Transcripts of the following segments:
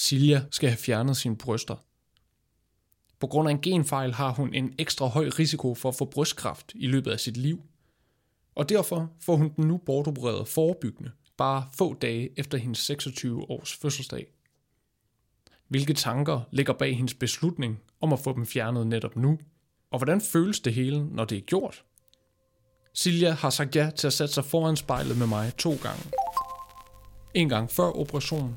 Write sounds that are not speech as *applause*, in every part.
Silja skal have fjernet sine bryster. På grund af en genfejl har hun en ekstra høj risiko for at få brystkræft i løbet af sit liv. Og derfor får hun den nu bortopereret forebyggende, bare få dage efter hendes 26 års fødselsdag. Hvilke tanker ligger bag hendes beslutning om at få dem fjernet netop nu? Og hvordan føles det hele, når det er gjort? Silja har sagt ja til at sætte sig foran spejlet med mig to gange. En gang før operationen,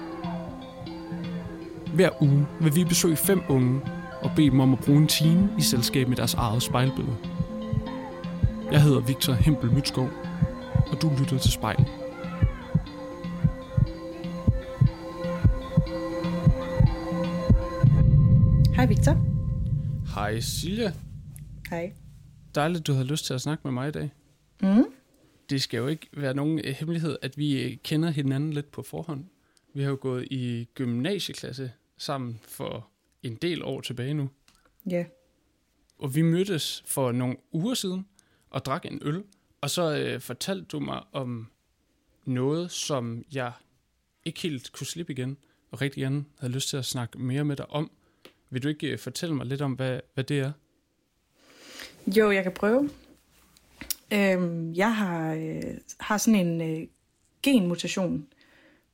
Hver uge vil vi besøge fem unge og bede dem om at bruge en time i selskab med deres eget spejlbillede. Jeg hedder Victor Hempel Mytskov, og du lytter til spejl. Hej Victor. Hej Silja. Hej. Dejligt, du har lyst til at snakke med mig i dag. Mm. Det skal jo ikke være nogen øh, hemmelighed, at vi øh, kender hinanden lidt på forhånd. Vi har jo gået i gymnasieklasse sammen for en del år tilbage nu. Ja. Og vi mødtes for nogle uger siden og drak en øl. Og så øh, fortalte du mig om noget, som jeg ikke helt kunne slippe igen, og rigtig gerne havde lyst til at snakke mere med dig om. Vil du ikke øh, fortælle mig lidt om, hvad, hvad det er? Jo, jeg kan prøve. Øhm, jeg har, øh, har sådan en øh, genmutation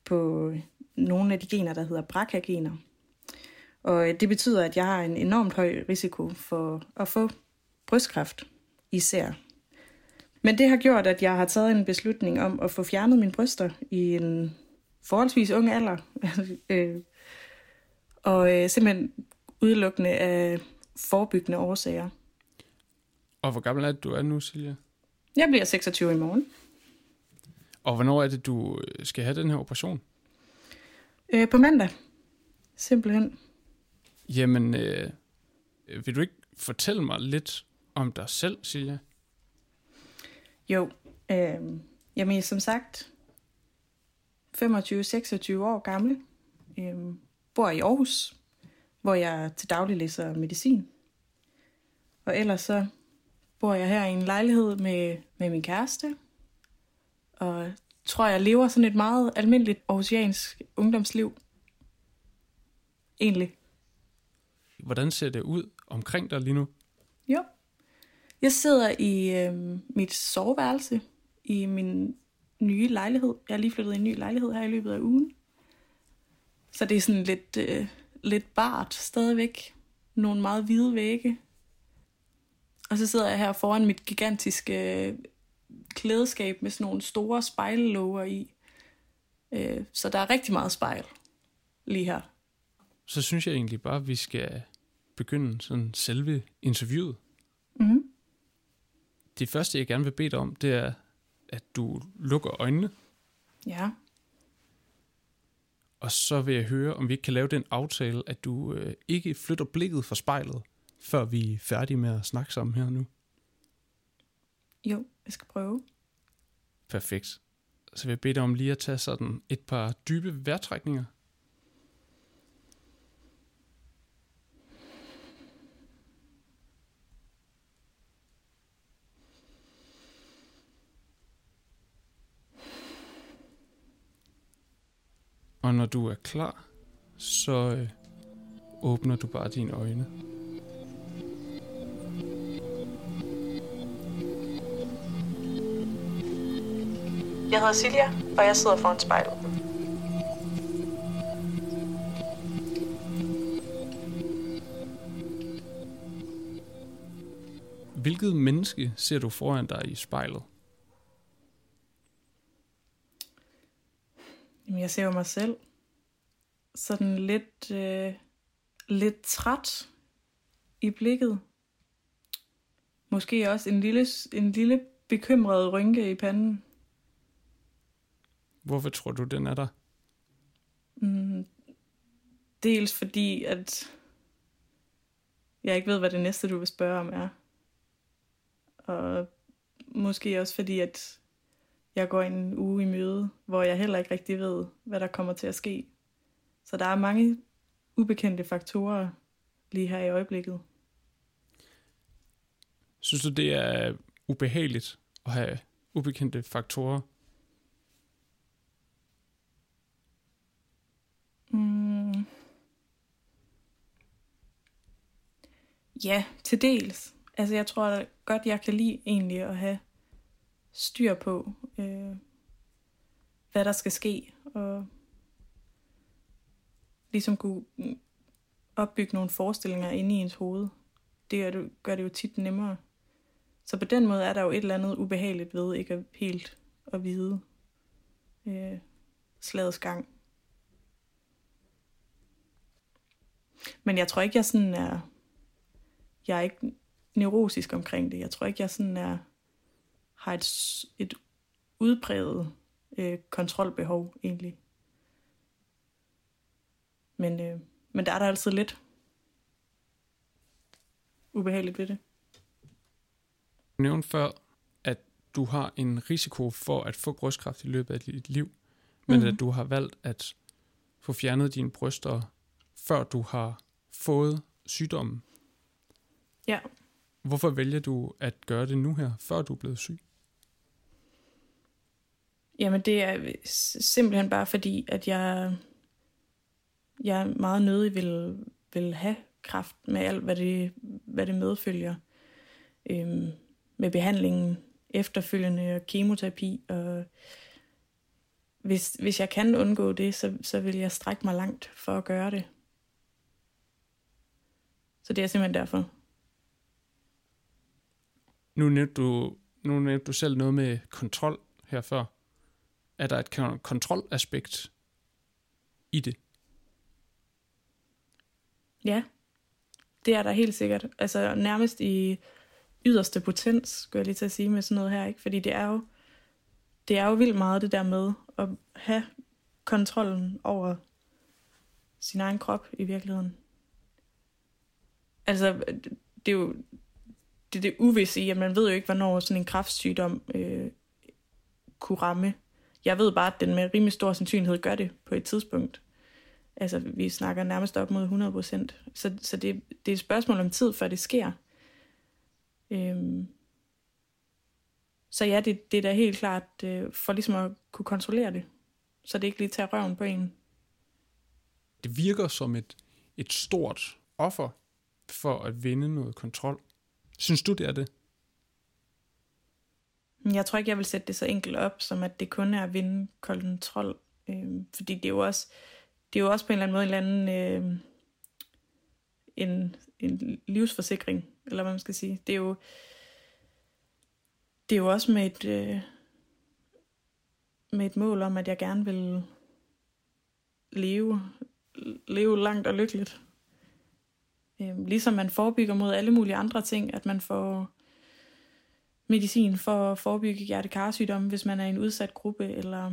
på nogle af de gener, der hedder BRCA-gener. Og øh, det betyder, at jeg har en enormt høj risiko for at få brystkræft især. Men det har gjort, at jeg har taget en beslutning om at få fjernet mine bryster i en forholdsvis ung alder. *laughs* Øh, og øh, simpelthen udelukkende af forebyggende årsager. Og hvor gammel er det, du er nu, Silja? Jeg bliver 26 i morgen. Og hvornår er det, du skal have den her operation? Øh, på mandag. Simpelthen. Jamen, øh, vil du ikke fortælle mig lidt om dig selv, Silja? Jo, øh, jamen som sagt, 25-26 år gammel. Øh, bor i Aarhus, hvor jeg til daglig læser medicin. Og ellers så bor jeg her i en lejlighed med, med min kæreste. Og tror, jeg lever sådan et meget almindeligt aarhusiansk ungdomsliv. Egentlig. Hvordan ser det ud omkring dig lige nu? Jo. Jeg sidder i øh, mit soveværelse i min nye lejlighed. Jeg er lige flyttet i en ny lejlighed her i løbet af ugen. Så det er sådan lidt, øh, lidt bart stadigvæk. Nogle meget hvide vægge. Og så sidder jeg her foran mit gigantiske øh, klædeskab med sådan nogle store spejllåger i. Øh, så der er rigtig meget spejl lige her. Så synes jeg egentlig bare, at vi skal begynde sådan selve interviewet. Mm-hmm. Det første, jeg gerne vil bede dig om, det er, at du lukker øjnene, Ja. og så vil jeg høre, om vi ikke kan lave den aftale, at du øh, ikke flytter blikket fra spejlet, før vi er færdige med at snakke sammen her nu. Jo, jeg skal prøve. Perfekt. Så vil jeg bede dig om lige at tage sådan et par dybe vejrtrækninger. Og når du er klar, så øh, åbner du bare dine øjne. Jeg hedder Silja, og jeg sidder foran spejlet. Hvilket menneske ser du foran dig i spejlet? Jeg ser jo mig selv sådan lidt, øh, lidt træt i blikket. Måske også en lille, en lille bekymret rynke i panden. Hvorfor tror du, den er der? Mm, dels fordi, at jeg ikke ved, hvad det næste, du vil spørge om er. Og måske også fordi, at jeg går en uge i møde, hvor jeg heller ikke rigtig ved, hvad der kommer til at ske. Så der er mange ubekendte faktorer lige her i øjeblikket. Synes du, det er ubehageligt at have ubekendte faktorer? Mm. Ja, til dels. Altså jeg tror godt, jeg kan lide egentlig at have styr på, øh, hvad der skal ske, og ligesom kunne mm, opbygge nogle forestillinger inde i ens hoved. Det gør det, gør det jo tit nemmere. Så på den måde er der jo et eller andet ubehageligt ved ikke at helt at vide øh, slagets gang. Men jeg tror ikke, jeg sådan er... Jeg er ikke neurotisk omkring det. Jeg tror ikke, jeg sådan er har et, et udbredet øh, kontrolbehov egentlig. Men, øh, men der er der altid lidt ubehageligt ved det. Du nævnte før, at du har en risiko for at få brystkræft i løbet af dit liv, men mm-hmm. at du har valgt at få fjernet dine bryster, før du har fået sygdommen. Ja. Hvorfor vælger du at gøre det nu her, før du er blevet syg? Jamen det er simpelthen bare fordi, at jeg, jeg meget nødig vil, vil have kraft med alt, hvad det, hvad det medfølger. Øhm, med behandlingen efterfølgende og kemoterapi. Og hvis, hvis jeg kan undgå det, så, så vil jeg strække mig langt for at gøre det. Så det er simpelthen derfor. Nu nævnte du, nu nævnte du selv noget med kontrol her før er der et kontrolaspekt i det? Ja, det er der helt sikkert. Altså nærmest i yderste potens, skulle jeg lige til at sige med sådan noget her, ikke? Fordi det er jo, det er jo vildt meget det der med at have kontrollen over sin egen krop i virkeligheden. Altså, det er jo det, det uvisse i, at man ved jo ikke, hvornår sådan en kræftsygdom øh, kunne ramme jeg ved bare, at den med rimelig stor sandsynlighed gør det på et tidspunkt. Altså, vi snakker nærmest op mod 100 procent. Så, så det, det er et spørgsmål om tid, før det sker. Øhm. Så ja, det, det er da helt klart øh, for ligesom at kunne kontrollere det. Så det ikke lige tager røven på en. Det virker som et, et stort offer for at vinde noget kontrol. Synes du, det er det? Jeg tror ikke, jeg vil sætte det så enkelt op, som at det kun er at vinde kontrol. Øh, fordi det er jo også, det er jo også på en eller anden måde en eller anden, øh, en, en livsforsikring, eller hvad man skal sige. Det er jo, det er jo også med et, øh, med et mål om, at jeg gerne vil leve, leve langt og lykkeligt. Øh, ligesom man forebygger mod alle mulige andre ting, at man får medicin for at forebygge hjertekarsygdomme, hvis man er i en udsat gruppe, eller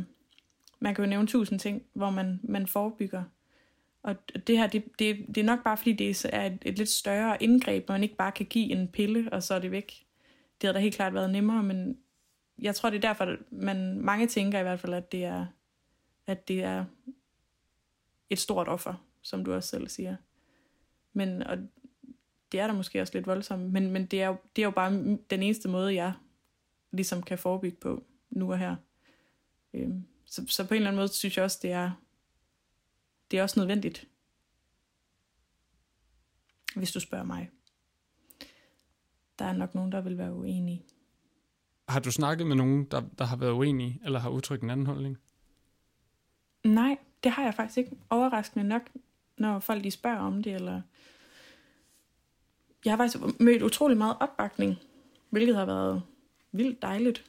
man kan jo nævne tusind ting, hvor man, man forebygger. Og det her, det, det, det er nok bare fordi, det er et, et lidt større indgreb, hvor man ikke bare kan give en pille, og så er det væk. Det havde da helt klart været nemmere, men jeg tror, det er derfor, man mange tænker i hvert fald, at det er, at det er et stort offer, som du også selv siger. Men og det er da måske også lidt voldsomt, men, men det, er jo, det er jo bare den eneste måde, jeg ligesom kan forebygge på nu og her. Øhm, så, så på en eller anden måde synes jeg også, det er, det er også nødvendigt. Hvis du spørger mig. Der er nok nogen, der vil være uenige. Har du snakket med nogen, der, der har været uenige, eller har udtrykt en anden holdning? Nej, det har jeg faktisk ikke. Overraskende nok, når folk de spørger om det, eller jeg har faktisk mødt utrolig meget opbakning, hvilket har været vildt dejligt.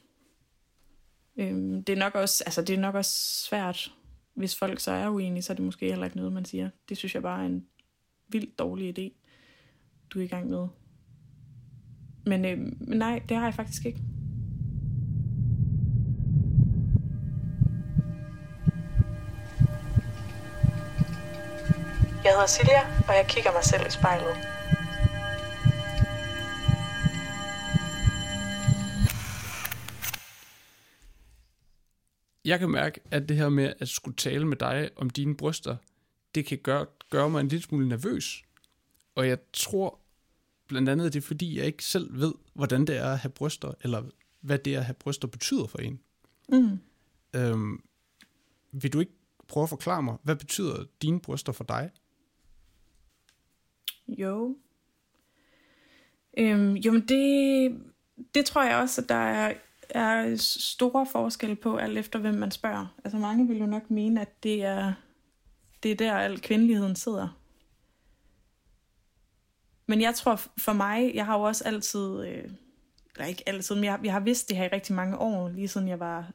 Øhm, det, er nok også, altså, det er nok også svært, hvis folk så er uenige, så er det måske heller ikke noget, man siger. Det synes jeg bare er en vildt dårlig idé, du er i gang med. Men, øh, nej, det har jeg faktisk ikke. Jeg hedder Silja, og jeg kigger mig selv i spejlet. Jeg kan mærke, at det her med at skulle tale med dig om dine bryster, det kan gøre, gøre mig en lille smule nervøs. Og jeg tror blandt andet, det er fordi, jeg ikke selv ved, hvordan det er at have bryster, eller hvad det er at have bryster betyder for en. Mm. Øhm, vil du ikke prøve at forklare mig, hvad betyder dine bryster for dig? Jo. Øhm, jo, men det, det tror jeg også, at der er, er store forskelle på, alt efter hvem man spørger. Altså mange vil jo nok mene, at det er, det er der, al kvindeligheden sidder. Men jeg tror for mig, jeg har jo også altid, øh, eller ikke altid, men jeg, jeg har vidst det her i rigtig mange år, lige siden jeg var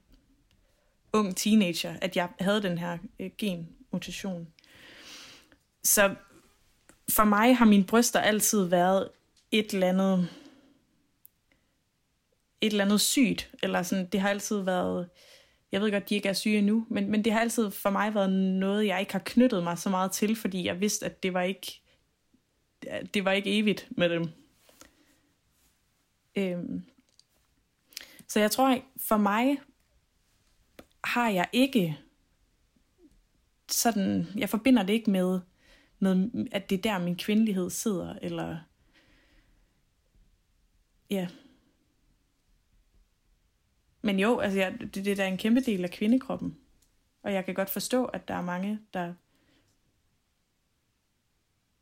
ung teenager, at jeg havde den her øh, genmutation. Så for mig har mine bryster altid været et eller andet et eller andet sygt, eller sådan, det har altid været, jeg ved godt, de ikke er syge nu, men, men det har altid for mig været noget, jeg ikke har knyttet mig så meget til, fordi jeg vidste, at det var ikke, det var ikke evigt med dem. Øhm. Så jeg tror, for mig har jeg ikke sådan, jeg forbinder det ikke med, med at det er der, min kvindelighed sidder, eller ja. Men jo, altså jeg, det, det er da en kæmpe del af kvindekroppen. Og jeg kan godt forstå, at der er mange, der,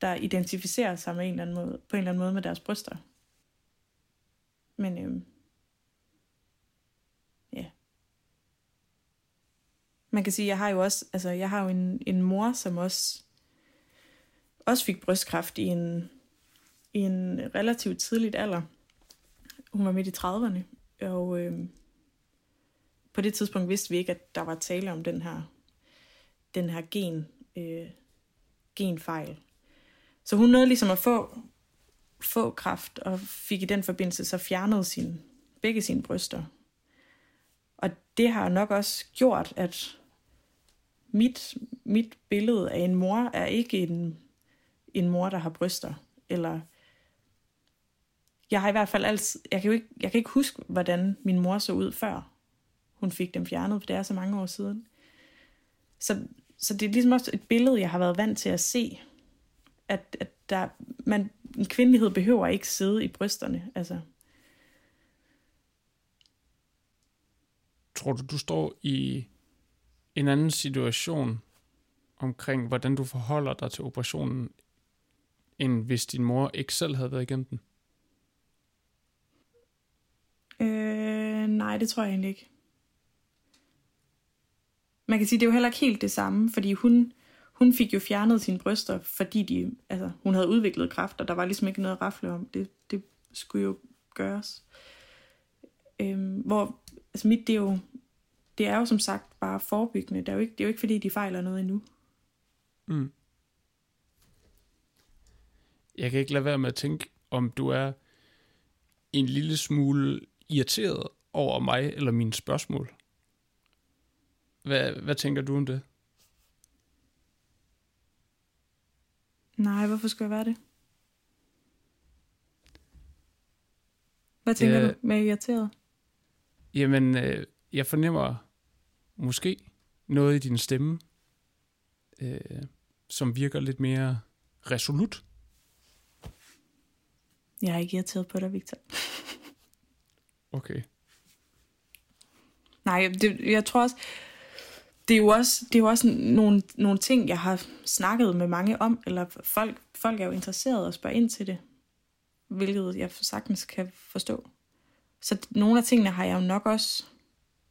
der identificerer sig med en eller anden måde, på en eller anden måde med deres bryster. Men øhm, ja. Man kan sige, jeg har jo også, altså jeg har jo en, en mor, som også, også fik brystkræft i en, i en relativt tidligt alder. Hun var midt i 30'erne, og øhm, på det tidspunkt vidste vi ikke, at der var tale om den her, den her gen, øh, genfejl. Så hun nåede ligesom at få, få kraft, og fik i den forbindelse så fjernet sin, begge sine bryster. Og det har nok også gjort, at mit, mit billede af en mor er ikke en, en mor, der har bryster. Eller jeg har i hvert fald altid, jeg kan jo ikke, jeg kan ikke huske, hvordan min mor så ud før hun fik dem fjernet, for det er så mange år siden. Så, så det er ligesom også et billede, jeg har været vant til at se, at, at der, man, en kvindelighed behøver ikke sidde i brysterne. Altså. Tror du, du står i en anden situation omkring, hvordan du forholder dig til operationen, end hvis din mor ikke selv havde været igennem den? Øh, nej, det tror jeg egentlig ikke. Man kan sige, det er jo heller ikke helt det samme, fordi hun, hun fik jo fjernet sine bryster, fordi de, altså, hun havde udviklet kræft, og der var ligesom ikke noget at rafle om. Det, det skulle jo gøres. Øhm, hvor, altså mit, det er jo, det er jo som sagt bare forebyggende. Det er jo ikke, det er jo ikke fordi, de fejler noget endnu. Mm. Jeg kan ikke lade være med at tænke, om du er en lille smule irriteret over mig eller mine spørgsmål. Hvad, hvad tænker du om det? Nej, hvorfor skulle jeg være det? Hvad tænker Ja. du med irriteret? Jamen, øh, jeg fornemmer måske noget i din stemme, øh, som virker lidt mere resolut. Jeg er ikke irriteret på dig, Victor. Okay. Nej, det, jeg tror også, det er jo også, det er jo også nogle, nogle ting, jeg har snakket med mange om, eller folk, folk er jo interesserede og spørger ind til det, hvilket jeg sagtens kan forstå. Så nogle af tingene har jeg jo nok også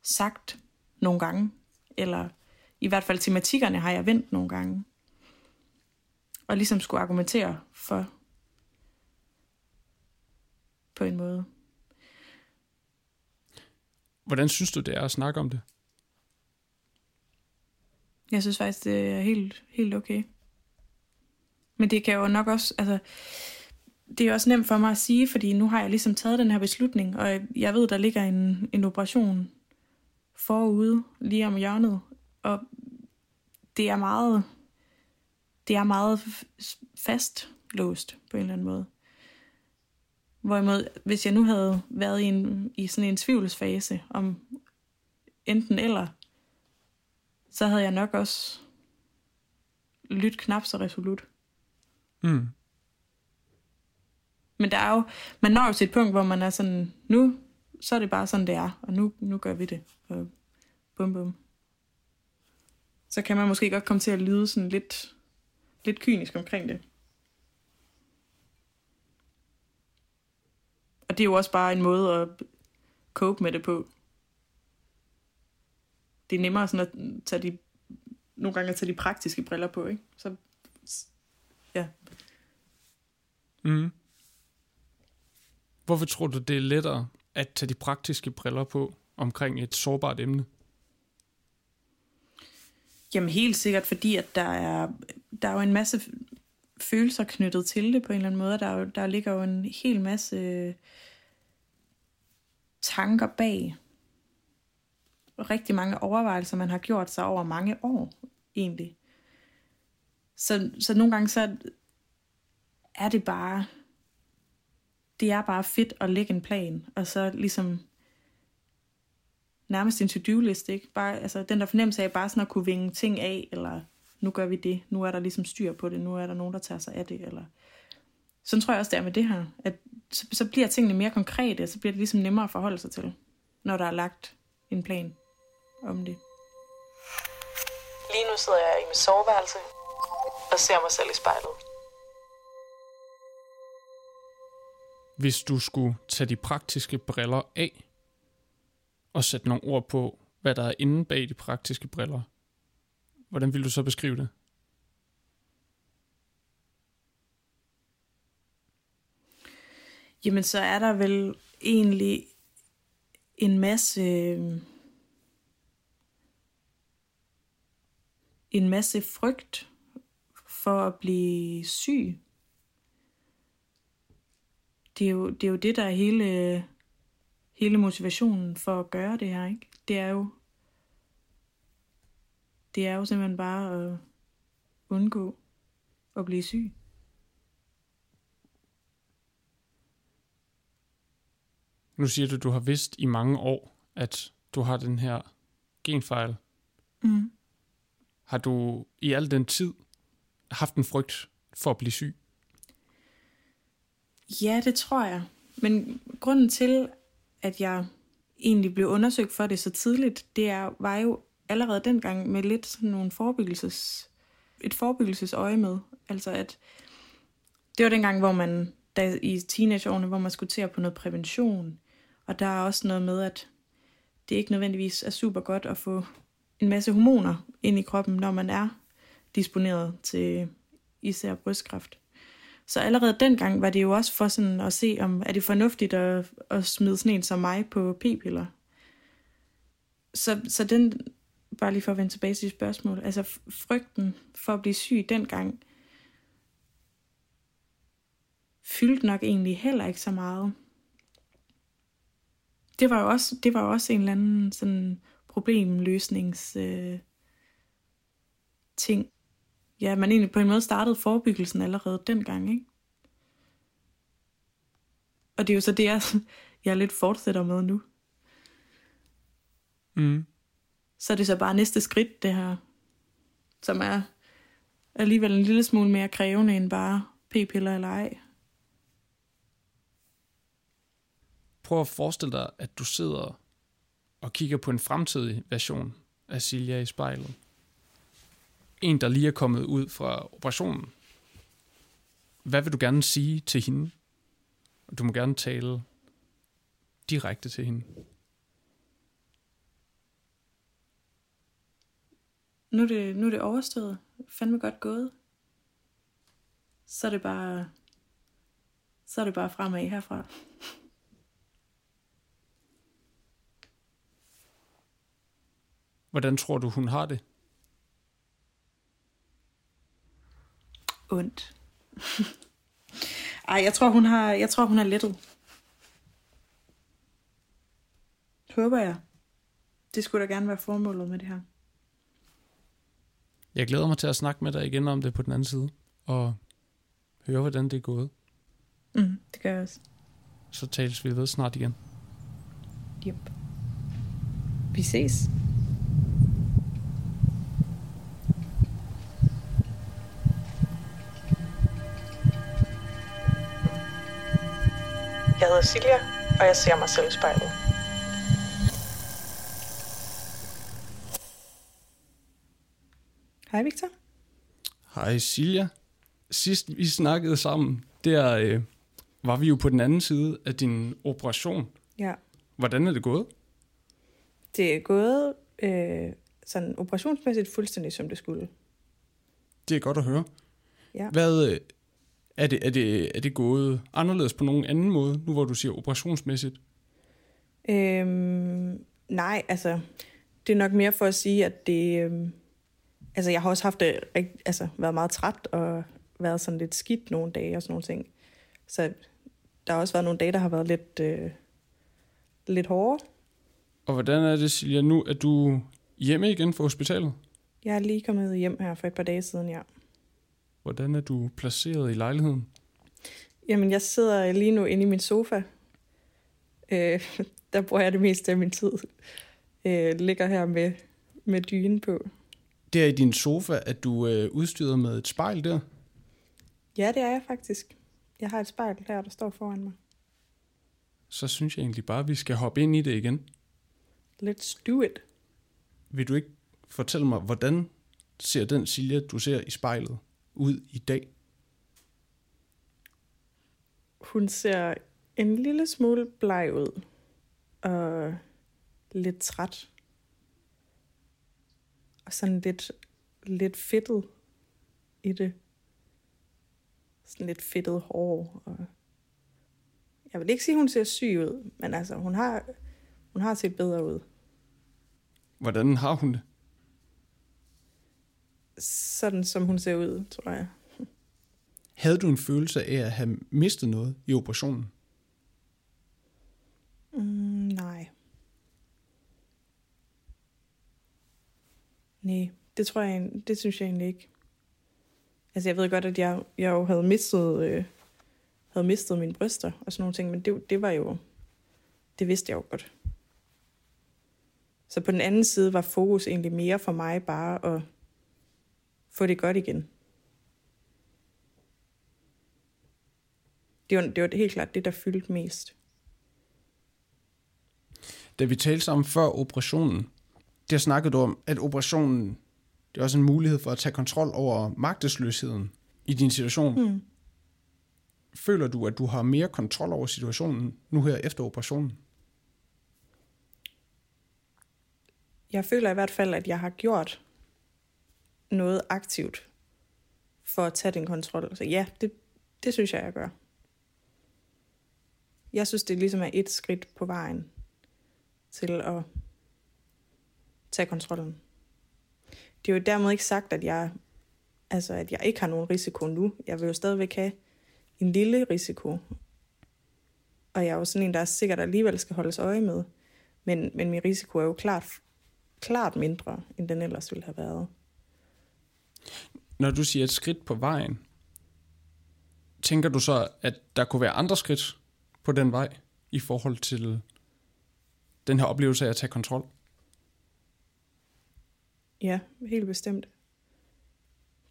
sagt nogle gange, eller i hvert fald tematikkerne har jeg vendt nogle gange, og ligesom skulle argumentere for på en måde. Hvordan synes du, det er at snakke om det? Jeg synes faktisk, det er helt, helt okay. Men det kan jo nok også, altså, det er også nemt for mig at sige, fordi nu har jeg ligesom taget den her beslutning, og jeg ved, der ligger en, en operation forude, lige om hjørnet, og det er meget, det er meget fastlåst på en eller anden måde. Hvorimod, hvis jeg nu havde været i, en, i sådan en tvivlsfase om enten eller, så havde jeg nok også lyttet knap så resolut. Mm. Men der er jo, man når jo til et punkt, hvor man er sådan, nu, så er det bare sådan, det er, og nu, nu gør vi det. Og bum bum. Så kan man måske godt komme til at lyde sådan lidt, lidt kynisk omkring det. Og det er jo også bare en måde at cope med det på. Det er nemmere sådan at tage de, nogle gange at tage de praktiske briller på, ikke? Så, ja. Mm. Hvorfor tror du, det er lettere at tage de praktiske briller på omkring et sårbart emne? Jamen helt sikkert, fordi at der er, der er jo en masse følelser knyttet til det på en eller anden måde. Der, er jo, der ligger jo en hel masse tanker bag. Rigtig mange overvejelser, man har gjort sig over mange år, egentlig. Så, så nogle gange så er det bare, det er bare fedt at lægge en plan, og så ligesom nærmest en to-do-list, ikke? Bare, altså, den der fornemmelse af bare sådan at kunne vinge ting af, eller nu gør vi det, nu er der ligesom styr på det, nu er der nogen, der tager sig af det, eller... Sådan tror jeg også, det er med det her, at så, så bliver tingene mere konkrete, så bliver det ligesom nemmere at forholde sig til, når der er lagt en plan om det. Lige nu sidder jeg i mit soveværelse og ser mig selv i spejlet. Hvis du skulle tage de praktiske briller af, og sætte nogle ord på, hvad der er inde bag de praktiske briller, hvordan vil du så beskrive det? Jamen, så er der vel egentlig en masse... En masse frygt for at blive syg. Det er jo det, er jo det der er hele hele motivationen for at gøre det her, ikke? Det er jo, det er jo simpelthen bare at undgå at blive syg. Nu siger du, at du har vidst i mange år, at du har den her genfejl. Mm. Har du i al den tid haft en frygt for at blive syg? Ja, det tror jeg. Men grunden til, at jeg egentlig blev undersøgt for det så tidligt, det er, var jo allerede dengang med lidt sådan nogle forebyggelses, et forebyggelsesøje med. Altså at det var dengang, hvor man da, i teenageårene, hvor man skulle til på noget prævention. Og der er også noget med, at det ikke nødvendigvis er super godt at få en masse hormoner ind i kroppen, når man er disponeret til især brystkræft. Så allerede dengang var det jo også for sådan at se, om er det fornuftigt at, at smide sådan en som mig på p-piller. Så, så den, bare lige for at vende tilbage til spørgsmål, altså frygten for at blive syg dengang, fyldte nok egentlig heller ikke så meget. Det var jo også, det var jo også en eller anden sådan problemløsnings øh, ting ja, man egentlig på en måde startede forebyggelsen allerede dengang, ikke? Og det er jo så det, jeg, *laughs* jeg lidt fortsætter med nu. Mm. Så er det så bare næste skridt, det her, som er alligevel en lille smule mere krævende end bare p-piller eller ej. Prøv at forestille dig, at du sidder og kigger på en fremtidig version af Silja i spejlet en, der lige er kommet ud fra operationen. Hvad vil du gerne sige til hende? Du må gerne tale direkte til hende. Nu er det, nu er det overstået. Fandme godt gået. Så er det bare, så er det bare fremad herfra. Hvordan tror du, hun har det? ondt. *laughs* Ej, jeg tror, hun har, jeg tror, hun er lettet. Håber jeg. Det skulle da gerne være formålet med det her. Jeg glæder mig til at snakke med dig igen om det på den anden side, og høre, hvordan det er gået. Mm, det gør jeg også. Så tales vi ved snart igen. Yep. Vi ses. Hedder Silja, og jeg ser mig selv i spejlet. Hej Victor. Hej Silja. Sidst vi snakkede sammen, der øh, var vi jo på den anden side af din operation. Ja. Hvordan er det gået? Det er gået øh, sådan operationsmæssigt fuldstændig som det skulle. Det er godt at høre. Ja. Hvad, øh, er, det, er, det, er det gået anderledes på nogen anden måde, nu hvor du siger operationsmæssigt? Øhm, nej, altså, det er nok mere for at sige, at det... Øhm, altså, jeg har også haft det, altså, været meget træt og været sådan lidt skidt nogle dage og sådan nogle ting. Så der har også været nogle dage, der har været lidt, øh, lidt hårde. Og hvordan er det, Silja, nu er du hjemme igen fra hospitalet? Jeg er lige kommet hjem her for et par dage siden, ja. Hvordan er du placeret i lejligheden? Jamen, jeg sidder lige nu inde i min sofa. Øh, *laughs* der bruger jeg det meste af min tid. Øh, ligger her med, med dynen på. Det er i din sofa, at du er udstyret med et spejl der. Ja, det er jeg faktisk. Jeg har et spejl her, der står foran mig. Så synes jeg egentlig bare, at vi skal hoppe ind i det igen. Let's do it. Vil du ikke fortælle mig, hvordan ser den Silja, du ser i spejlet, ud i dag? Hun ser en lille smule bleg ud. Og lidt træt. Og sådan lidt, lidt fedtet i det. Sådan lidt fedtet hår. Og jeg vil ikke sige, at hun ser syg ud, men altså, hun har, hun har set bedre ud. Hvordan har hun det? Sådan som hun ser ud, tror jeg. Havde du en følelse af at have mistet noget i operationen? Mm, nej. Nej, det tror jeg, det synes jeg egentlig ikke. Altså jeg ved godt, at jeg, jeg jo havde mistet, øh, havde mistet mine bryster og sådan nogle ting, men det, det var jo, det vidste jeg jo godt. Så på den anden side var fokus egentlig mere for mig bare at få det godt igen. Det var, det var helt klart det, der fyldte mest. Da vi talte sammen før operationen, der snakkede du om, at operationen det er også en mulighed for at tage kontrol over magtesløsheden i din situation. Hmm. Føler du, at du har mere kontrol over situationen nu her efter operationen? Jeg føler i hvert fald, at jeg har gjort noget aktivt for at tage den kontrol. Så ja, det, det synes jeg, jeg gør. Jeg synes, det ligesom er et skridt på vejen til at tage kontrollen. Det er jo dermed ikke sagt, at jeg, altså, at jeg ikke har nogen risiko nu. Jeg vil jo stadigvæk have en lille risiko. Og jeg er jo sådan en, der er sikkert alligevel skal holdes øje med. Men, men min risiko er jo klart klart mindre, end den ellers ville have været. Når du siger et skridt på vejen, tænker du så, at der kunne være andre skridt på den vej i forhold til den her oplevelse af at tage kontrol? Ja, helt bestemt.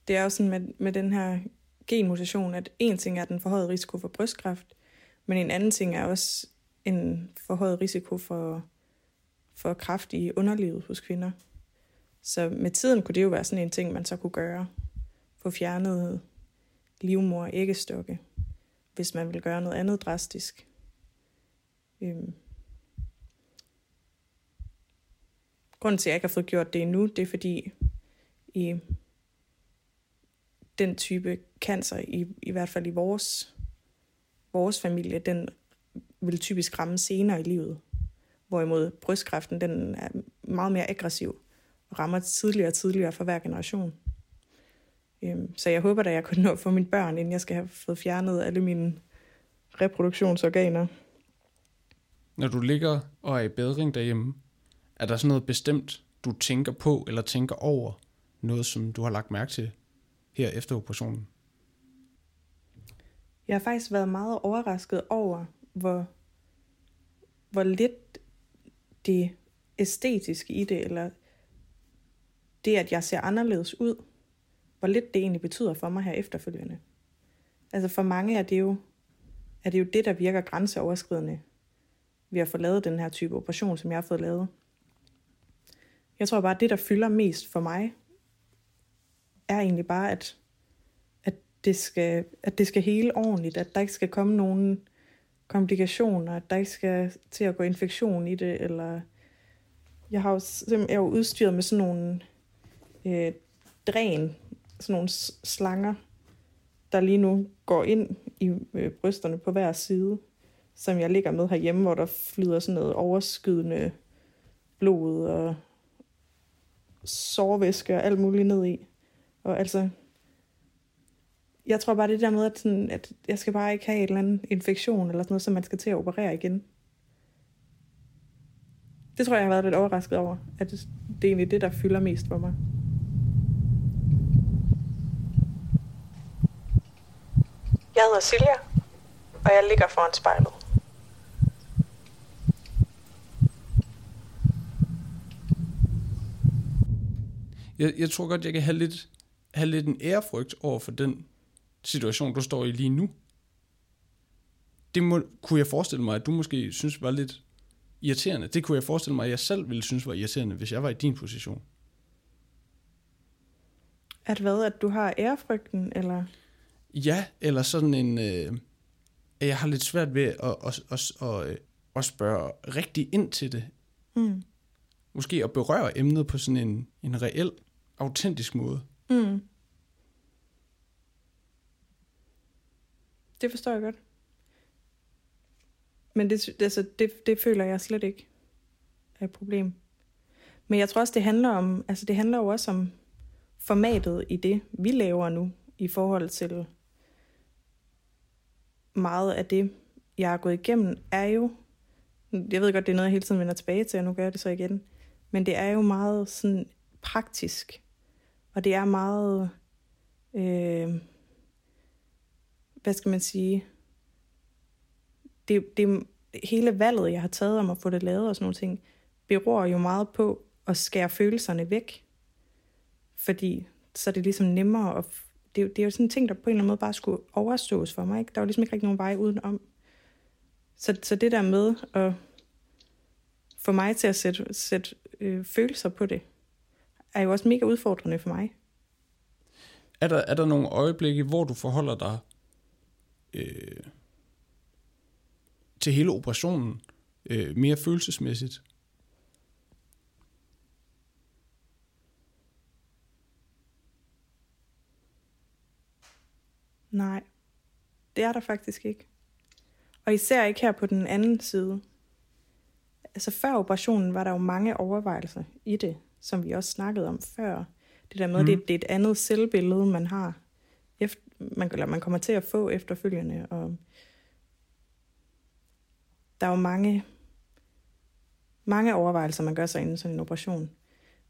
Det er jo sådan med, med den her genmutation, at en ting er den forhøjede risiko for brystkræft, men en anden ting er også en forhøjet risiko for, for kræft i underlivet hos kvinder. Så med tiden kunne det jo være sådan en ting, man så kunne gøre. Få fjernet livmor og æggestokke, hvis man vil gøre noget andet drastisk. Øhm. Grunden til, at jeg ikke har fået gjort det endnu, det er fordi i den type cancer, i, i hvert fald i vores, vores familie, den vil typisk ramme senere i livet. Hvorimod brystkræften, den er meget mere aggressiv rammer tidligere og tidligere for hver generation. Øhm, så jeg håber, at jeg kunne nå at få mine børn, inden jeg skal have fået fjernet alle mine reproduktionsorganer. Når du ligger og er i bedring derhjemme, er der sådan noget bestemt, du tænker på eller tænker over, noget, som du har lagt mærke til her efter operationen? Jeg har faktisk været meget overrasket over, hvor, hvor lidt det æstetiske i det, eller det, at jeg ser anderledes ud, hvor lidt det egentlig betyder for mig her efterfølgende. Altså for mange er det jo, er det, jo det, der virker grænseoverskridende ved at få lavet den her type operation, som jeg har fået lavet. Jeg tror bare, at det, der fylder mest for mig, er egentlig bare, at, at, det skal, at det skal hele ordentligt, at der ikke skal komme nogen komplikationer, at der ikke skal til at gå infektion i det, eller jeg har jo, jeg er jo udstyret med sådan nogle øh, dræn, sådan nogle slanger, der lige nu går ind i øh, brysterne på hver side, som jeg ligger med herhjemme, hvor der flyder sådan noget overskydende blod og sårvæske og alt muligt ned i. Og altså, jeg tror bare det der med, at, sådan, at jeg skal bare ikke have en eller anden infektion eller sådan noget, som man skal til at operere igen. Det tror jeg, jeg har været lidt overrasket over, at det er egentlig det, der fylder mest for mig. Jeg hedder Silja, og jeg ligger foran spejlet. Jeg, jeg tror godt, jeg kan have lidt, have lidt en ærefrygt over for den situation, du står i lige nu. Det må, kunne jeg forestille mig, at du måske synes var lidt irriterende. Det kunne jeg forestille mig, at jeg selv ville synes var irriterende, hvis jeg var i din position. At hvad? At du har ærefrygten, eller? Ja, eller sådan en... Øh, jeg har lidt svært ved at, at, at, at, at spørge rigtig ind til det. Mm. Måske at berøre emnet på sådan en, en reel, autentisk måde. Mm. Det forstår jeg godt. Men det, altså, det, det føler jeg slet ikke er et problem. Men jeg tror også, det handler om, altså det handler jo også om formatet i det, vi laver nu, i forhold til meget af det, jeg har gået igennem, er jo, jeg ved godt, det er noget, jeg hele tiden vender tilbage til, og nu gør jeg det så igen, men det er jo meget sådan praktisk, og det er meget, øh, hvad skal man sige, det, det, hele valget, jeg har taget om at få det lavet og sådan nogle ting, beror jo meget på at skære følelserne væk. Fordi så er det ligesom nemmere at... Det, det er jo sådan en ting, der på en eller anden måde bare skulle overstås for mig. Ikke? Der var ligesom ikke rigtig nogen vej udenom. Så, så det der med at få mig til at sætte, sætte øh, følelser på det, er jo også mega udfordrende for mig. Er der, er der nogle øjeblikke, hvor du forholder dig øh, til hele operationen øh, mere følelsesmæssigt? Nej, det er der faktisk ikke. Og især ikke her på den anden side. Altså før operationen var der jo mange overvejelser i det, som vi også snakkede om før. Det der med, mm. det, det er et andet selvbillede, man har, efter, man, eller man kommer til at få efterfølgende. Og der er jo mange, mange overvejelser, man gør sig inden sådan en operation.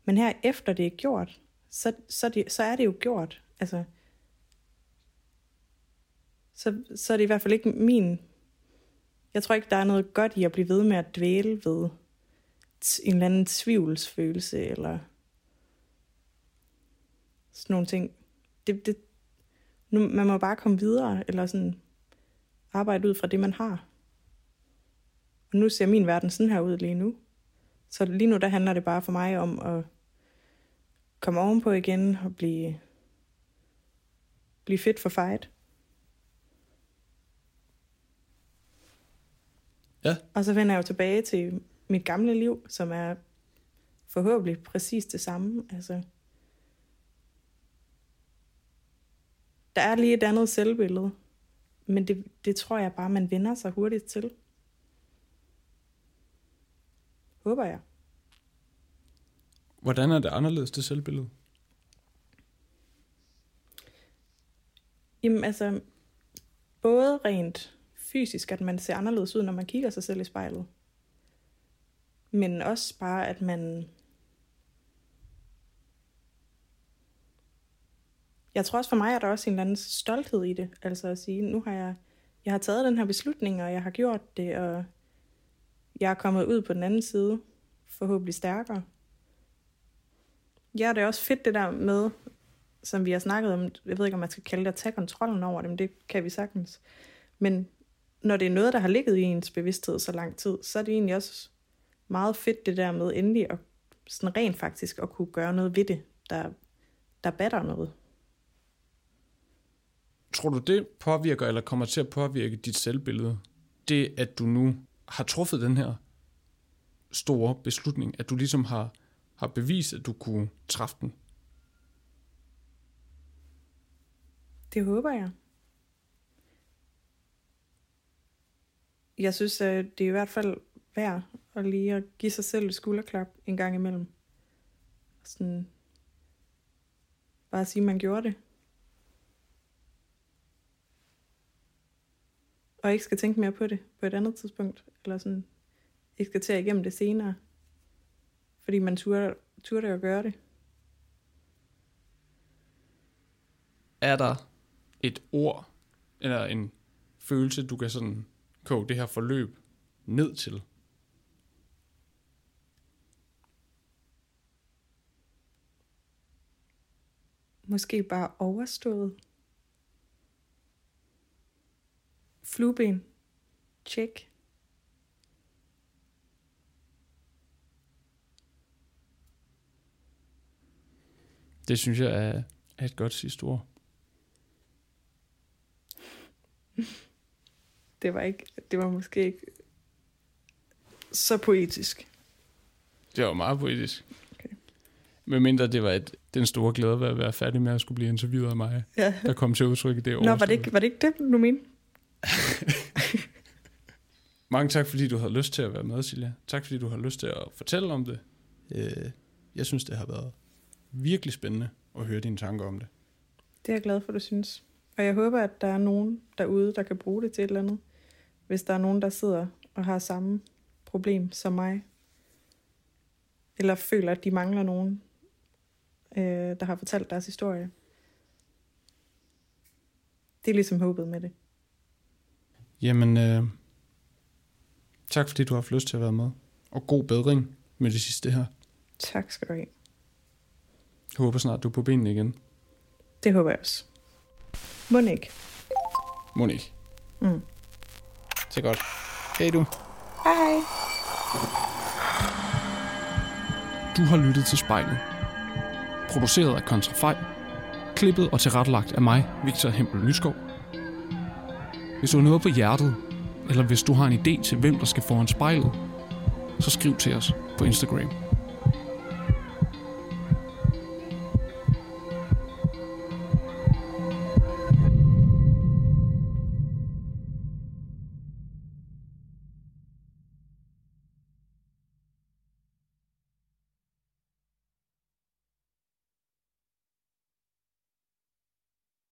Men her efter det er gjort, så, så, det, så er det jo gjort. Altså, så, så er det i hvert fald ikke min... Jeg tror ikke, der er noget godt i at blive ved med at dvæle ved en eller anden tvivlsfølelse, eller sådan nogle ting. Det, det, nu, man må bare komme videre, eller sådan arbejde ud fra det, man har. Og nu ser min verden sådan her ud lige nu. Så lige nu, der handler det bare for mig om at komme ovenpå igen og blive, blive fit for fight. Ja. Og så vender jeg jo tilbage til mit gamle liv, som er forhåbentlig præcis det samme. Altså, der er lige et andet selvbillede, men det, det tror jeg bare, man vender sig hurtigt til. Håber jeg. Hvordan er det anderledes, det selvbillede? Jamen altså, både rent fysisk, at man ser anderledes ud, når man kigger sig selv i spejlet. Men også bare, at man... jeg tror også for mig, er der også en eller anden stolthed i det. Altså at sige, nu har jeg, jeg har taget den her beslutning, og jeg har gjort det, og jeg er kommet ud på den anden side, forhåbentlig stærkere. Ja, det er også fedt det der med, som vi har snakket om, jeg ved ikke, om man skal kalde det at tage kontrollen over det, men det kan vi sagtens. Men når det er noget, der har ligget i ens bevidsthed så lang tid, så er det egentlig også meget fedt det der med endelig at sådan rent faktisk at kunne gøre noget ved det, der, der batter noget. Tror du, det påvirker eller kommer til at påvirke dit selvbillede? Det, at du nu har truffet den her store beslutning, at du ligesom har, har bevist, at du kunne træffe den? Det håber jeg. Jeg synes, øh, det er i hvert fald værd at lige at give sig selv et skulderklap en gang imellem. Sådan, bare at sige, at man gjorde det. Og ikke skal tænke mere på det på et andet tidspunkt. Eller sådan, ikke skal tage igennem det senere. Fordi man turde, turde at gøre det. Er der et ord eller en følelse, du kan sådan koge det her forløb ned til? Måske bare overstået. Flueben. Check. Det synes jeg er, er et godt sidste ord. *laughs* Det var ikke, det var måske ikke så poetisk. Det var meget poetisk. Okay. Med mindre det var et, den store glæde ved at være færdig med at skulle blive interviewet af mig, Ja. der kom til udtryk i det Nå, var det, ikke, var det ikke det, du mente? *laughs* Mange tak, fordi du havde lyst til at være med, Silja. Tak, fordi du har lyst til at fortælle om det. Øh, Jeg synes, det har været virkelig spændende at høre dine tanker om det. Det er jeg glad for, du synes. Og jeg håber, at der er nogen derude, der kan bruge det til et eller andet. Hvis der er nogen, der sidder og har samme problem som mig. Eller føler, at de mangler nogen, øh, der har fortalt deres historie. Det er ligesom håbet med det. Jamen, øh, tak fordi du har haft lyst til at være med. Og god bedring med det sidste her. Tak skal du have. Jeg håber snart, du er på benene igen. Det håber jeg også. Må ikke. Mm. Det er godt. Hej du. Hej. Du har lyttet til spejlet. Produceret af Kontrafej. Klippet og tilrettelagt af mig, Victor Hempel Nyskov. Hvis du har noget på hjertet, eller hvis du har en idé til, hvem der skal foran spejlet, så skriv til os på Instagram.